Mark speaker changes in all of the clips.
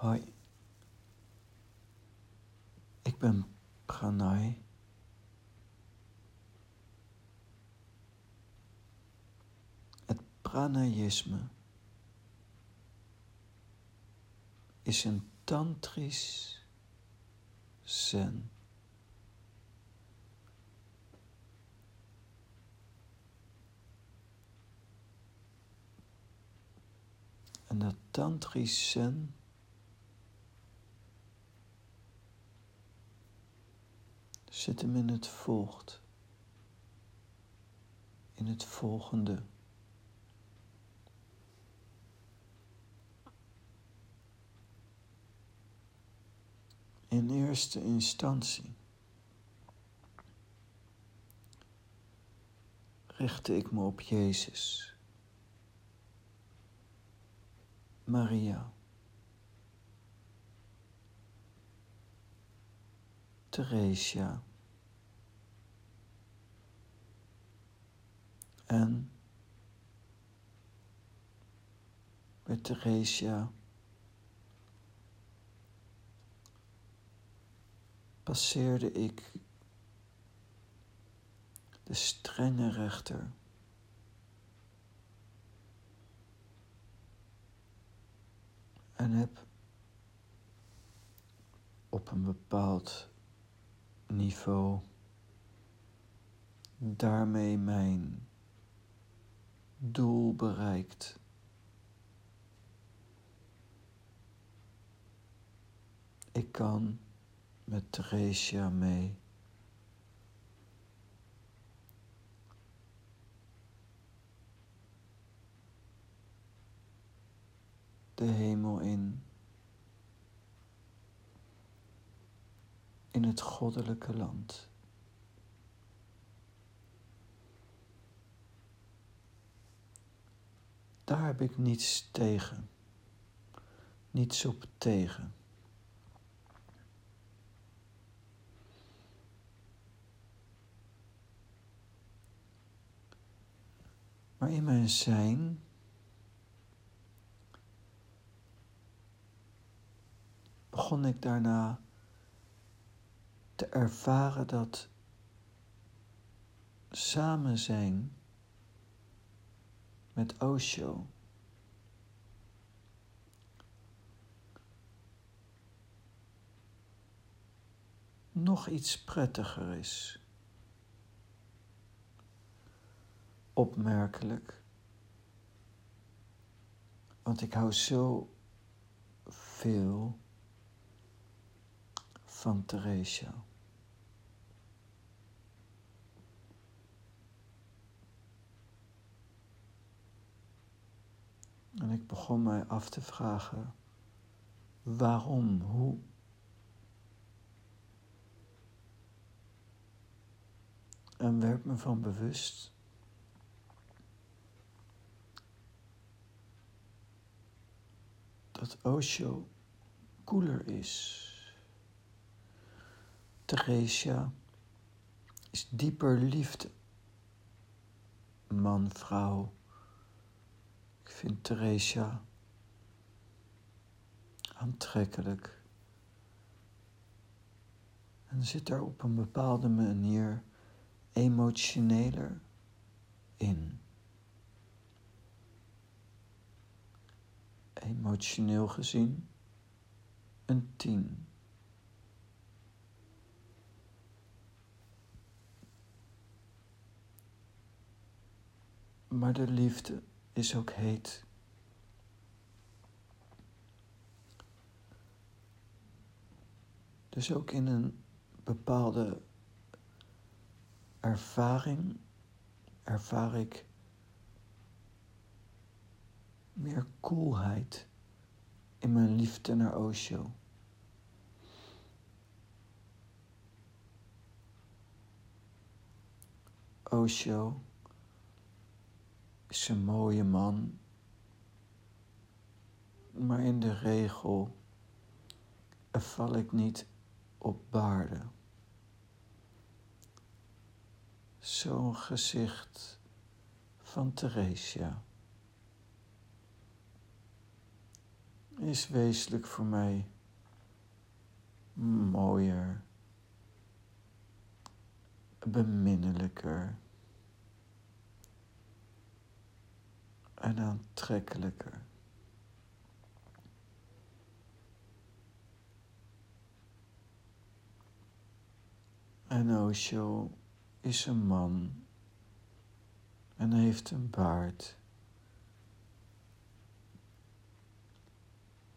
Speaker 1: Hoi, ik ben Pranay. Het pranayisme is een tantrisch zen. En dat tantrisch zen zit hem in het volgt, in het volgende. In eerste instantie richtte ik me op Jezus, Maria, Theresia en bij Theresia passeerde ik de strenge rechter. En heb op een bepaald niveau daarmee mijn doel bereikt. Ik kan met Theresia mee. De hemel in. In het goddelijke land. Daar heb ik niets tegen. Niets op tegen. Maar in mijn zijn begon ik daarna te ervaren dat samen zijn met Osho nog iets prettiger is. opmerkelijk. Want ik hou zo veel van Theresia. En ik begon mij af te vragen, waarom, hoe? En werd me van bewust dat Osho koeler is. Theresia is dieper liefde. Man, vrouw. Ik vind Theresia aantrekkelijk. En zit er op een bepaalde manier emotioneler in. emotioneel gezien een tien. Maar de liefde is ook heet. Dus ook in een bepaalde ervaring ervaar ik meer koelheid in mijn liefde naar Osho. Osho is een mooie man, maar in de regel val ik niet op baarden. Zo'n gezicht van Theresia. is wezenlijk voor mij mooier, beminnelijker en aantrekkelijker. En Osho is een man en heeft een baard.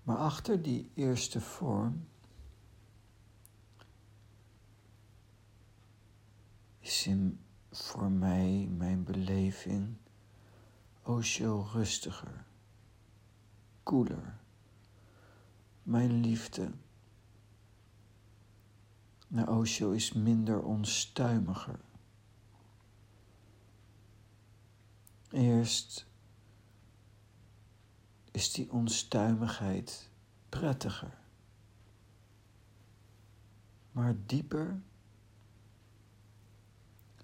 Speaker 1: Maar achter die eerste vorm is in, voor mij, mijn beleving, Osho rustiger, koeler. Mijn liefde naar Osho is minder onstuimiger. Eerst is die onstuimigheid prettiger. Maar dieper,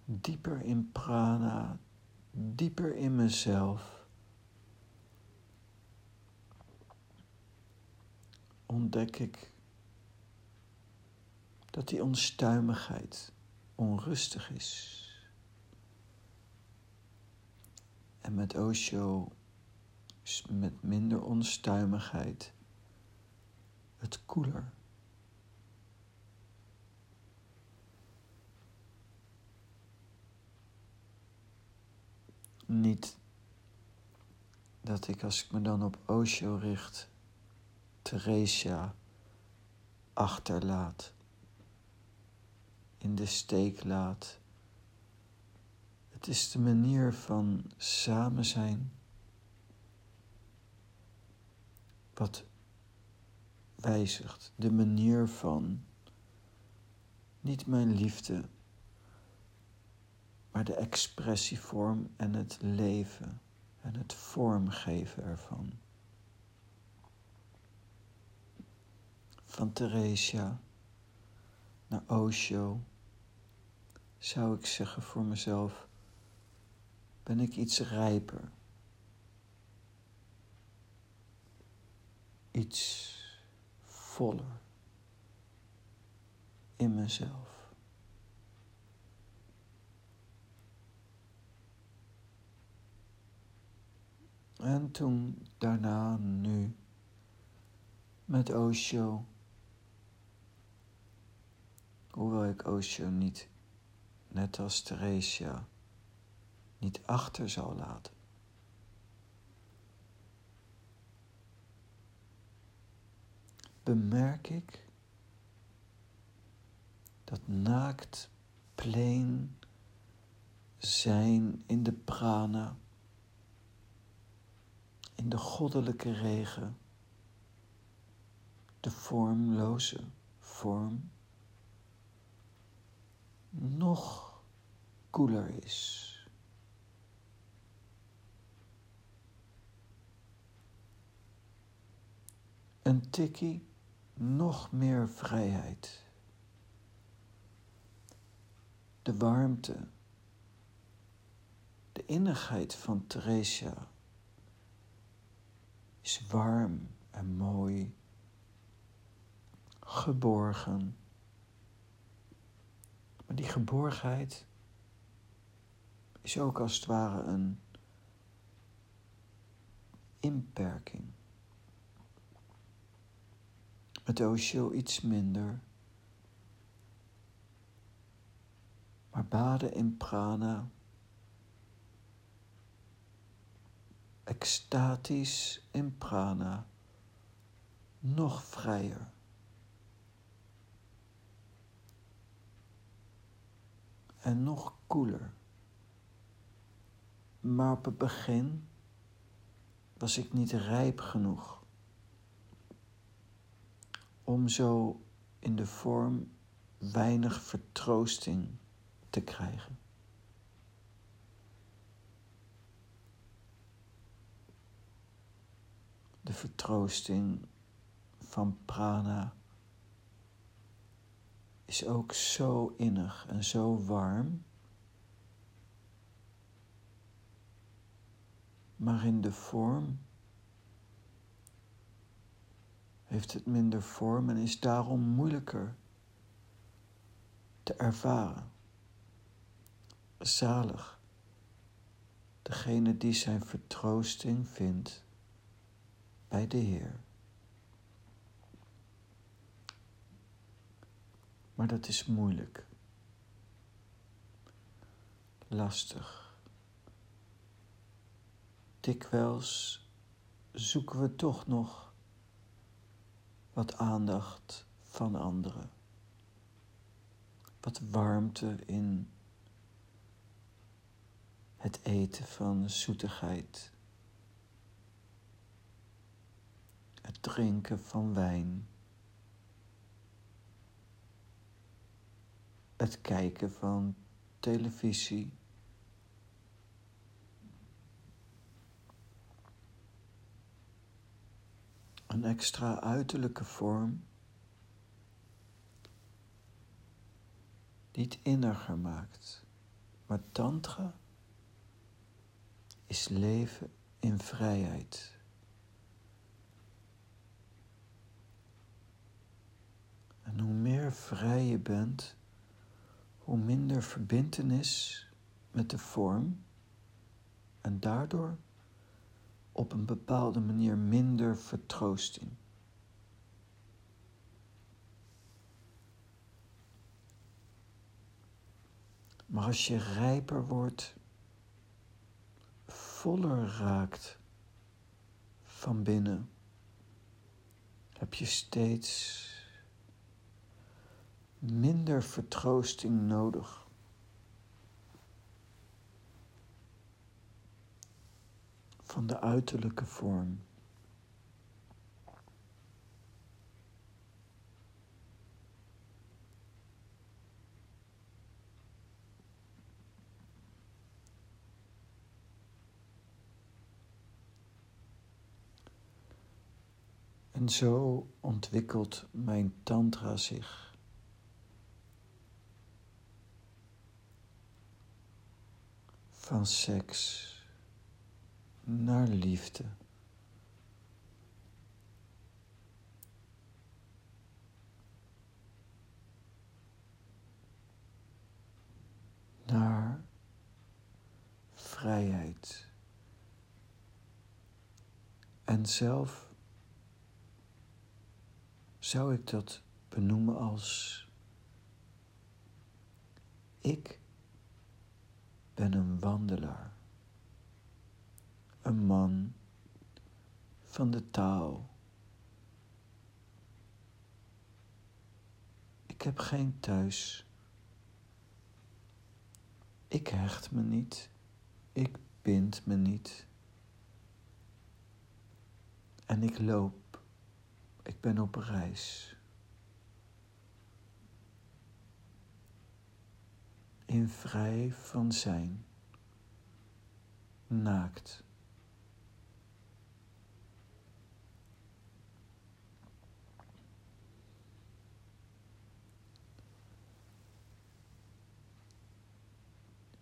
Speaker 1: dieper in prana, dieper in mezelf, ontdek ik dat die onstuimigheid onrustig is. En met Osho met minder onstuimigheid het koeler. Niet dat ik als ik me dan op Osho richt, Theresia achterlaat, in de steek laat. Het is de manier van samen zijn wat wijzigt. De manier van niet mijn liefde, maar de expressievorm en het leven en het vormgeven ervan. Van Theresia naar Osho zou ik zeggen voor mezelf, ben ik iets rijper. iets voller in mezelf. En toen daarna, nu, met Osho, hoewel ik Osho niet, net als Theresia, niet achter zal laten. bemerk ik dat naakt, plain zijn in de prana, in de goddelijke regen, de vormloze vorm, nog koeler is. Een tikkie nog meer vrijheid. De warmte, de innigheid van Theresia is warm en mooi, geborgen. Maar die geborgenheid is ook als het ware een inperking. Met Osho iets minder. Maar baden in prana. Extatisch in prana. Nog vrijer. En nog koeler. Maar op het begin was ik niet rijp genoeg om zo in de vorm weinig vertroosting te krijgen. De vertroosting van prana is ook zo innig en zo warm, maar in de vorm heeft het minder vorm en is daarom moeilijker te ervaren. Zalig, degene die zijn vertroosting vindt bij de Heer. Maar dat is moeilijk, lastig. Dikwijls zoeken we toch nog wat aandacht van anderen, wat warmte in het eten van zoetigheid, het drinken van wijn. het kijken van televisie. Een extra uiterlijke vorm niet inniger maakt, maar tantra is leven in vrijheid. En hoe meer vrij je bent, hoe minder verbintenis met de vorm en daardoor op een bepaalde manier minder vertroosting. Maar als je rijper wordt, voller raakt van binnen, heb je steeds minder vertroosting nodig. Van de uiterlijke vorm. En zo ontwikkelt mijn tantra zich. Van seks naar liefde. Naar vrijheid. En zelf zou ik dat benoemen als ik ben een wandelaar, een man van de taal. Ik heb geen thuis. Ik hecht me niet. Ik bind me niet. En ik loop. Ik ben op reis. In vrij van zijn, naakt.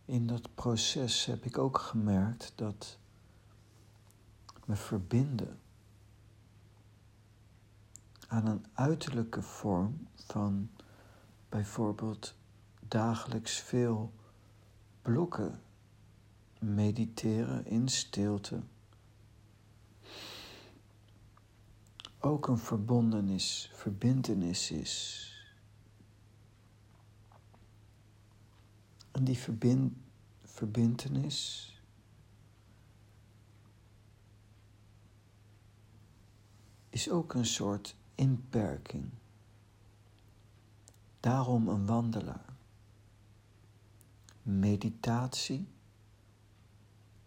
Speaker 1: In dat proces heb ik ook gemerkt dat me verbinden aan een uiterlijke vorm van bijvoorbeeld dagelijks veel blokken mediteren in stilte. Ook een verbondenis, verbindenis is. En die verbind, verbindenis is ook een soort inperking. Daarom een wandelaar meditatie,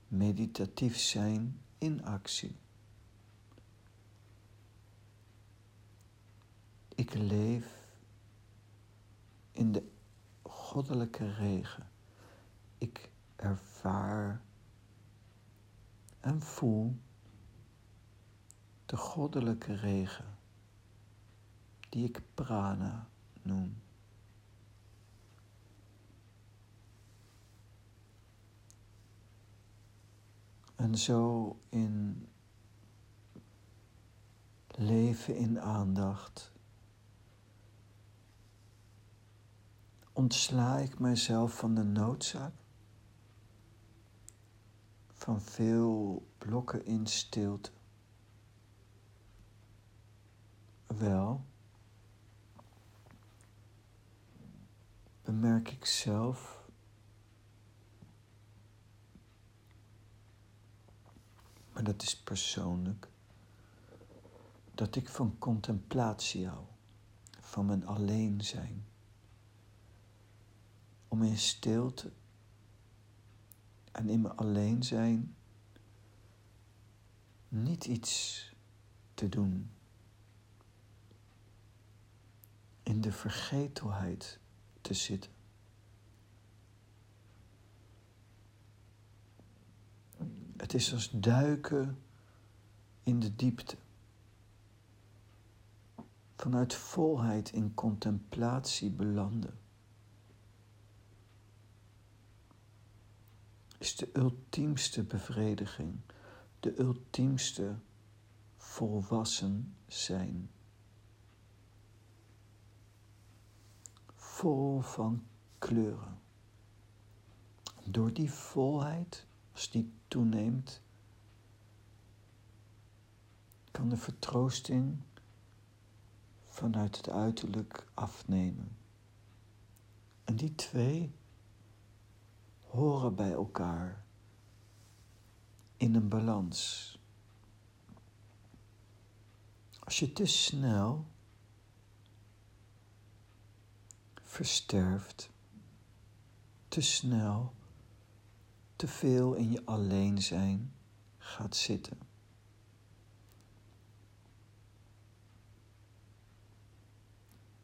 Speaker 1: meditatief zijn in actie. Ik leef in de goddelijke regen. Ik ervaar en voel de goddelijke regen, die ik prana noem. En zo in leven even in aandacht. Ontsla ik mijzelf van de noodzaak van veel blokken in stilte. Wel, bemerk ik zelf maar dat is persoonlijk, dat ik van contemplatie hou, van mijn alleen zijn. Om in stilte en in mijn alleen zijn niet iets te doen. In de vergetelheid te zitten. Het is als duiken in de diepte. Vanuit volheid in contemplatie belanden. Is de ultiemste bevrediging, de ultiemste volwassen zijn. Vol van kleuren. Door die volheid als die toeneemt, kan de vertroosting vanuit het uiterlijk afnemen. En die twee horen bij elkaar in een balans. Als je te snel versterft, te snel te veel in je alleen zijn gaat zitten.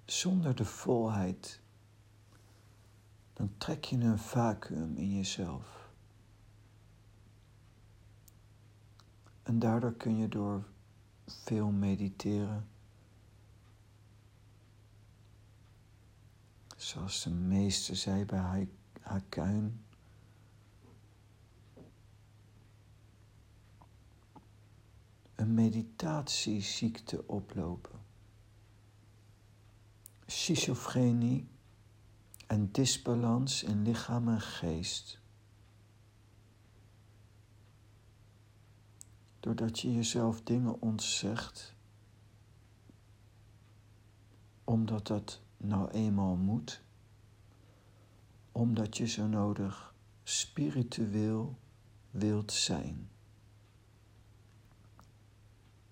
Speaker 1: Zonder de volheid, dan trek je een vacuüm in jezelf. En daardoor kun je door veel mediteren, zoals de meester zei bij Hakuin, een meditatieziekte oplopen. Schizofrenie en disbalans in lichaam en geest. Doordat je jezelf dingen ontzegt, omdat dat nou eenmaal moet, omdat je zo nodig spiritueel wilt zijn.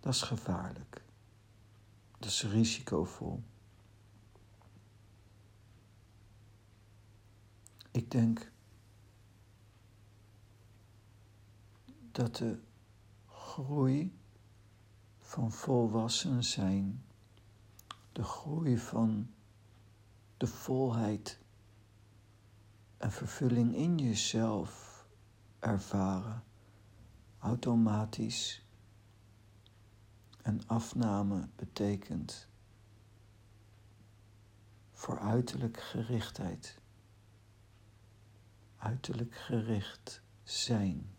Speaker 1: Dat is gevaarlijk. Dat is risicovol. Ik denk dat de groei van volwassen zijn, de groei van de volheid en vervulling in jezelf ervaren, automatisch en afname betekent voor uiterlijk gerichtheid. Uiterlijk gericht zijn.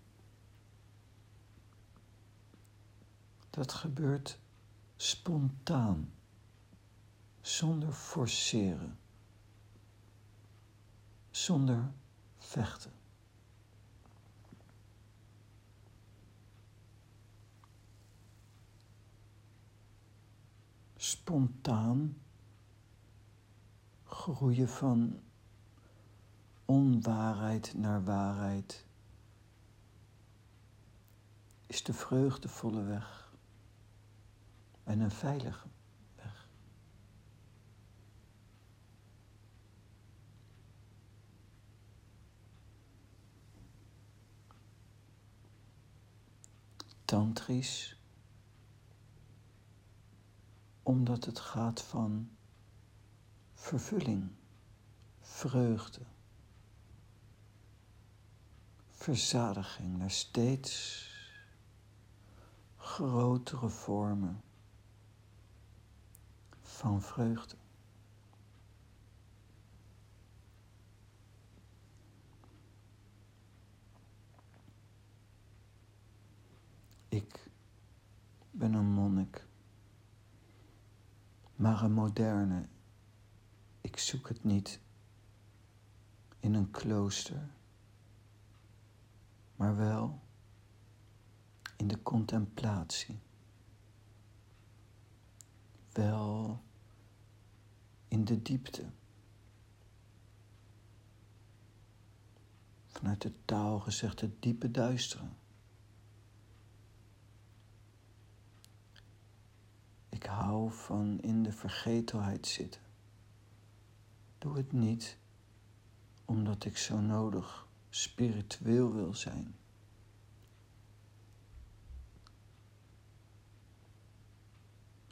Speaker 1: Dat gebeurt spontaan, zonder forceren, zonder vechten. Spontaan groeien van onwaarheid naar waarheid is de vreugdevolle weg en een veilige weg. Tantrisch omdat het gaat van vervulling, vreugde, verzadiging naar steeds grotere vormen van vreugde. Ik ben een monnik maar een moderne. Ik zoek het niet in een klooster, maar wel in de contemplatie. Wel in de diepte. Vanuit de taal gezegd het diepe duisteren. Ik hou van in de vergetelheid zitten. Doe het niet omdat ik zo nodig spiritueel wil zijn.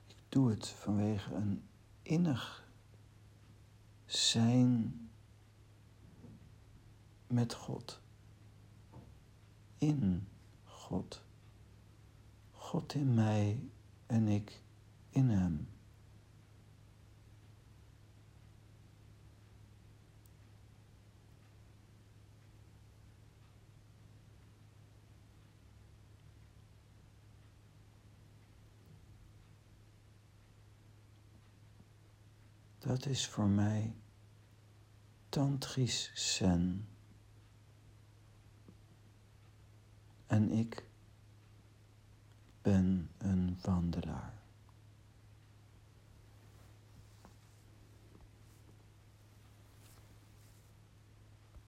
Speaker 1: Ik doe het vanwege een innig zijn met God. In God. God in mij en ik in Hem. Dat is voor mij tantrisch zen. En ik ben een wandelaar.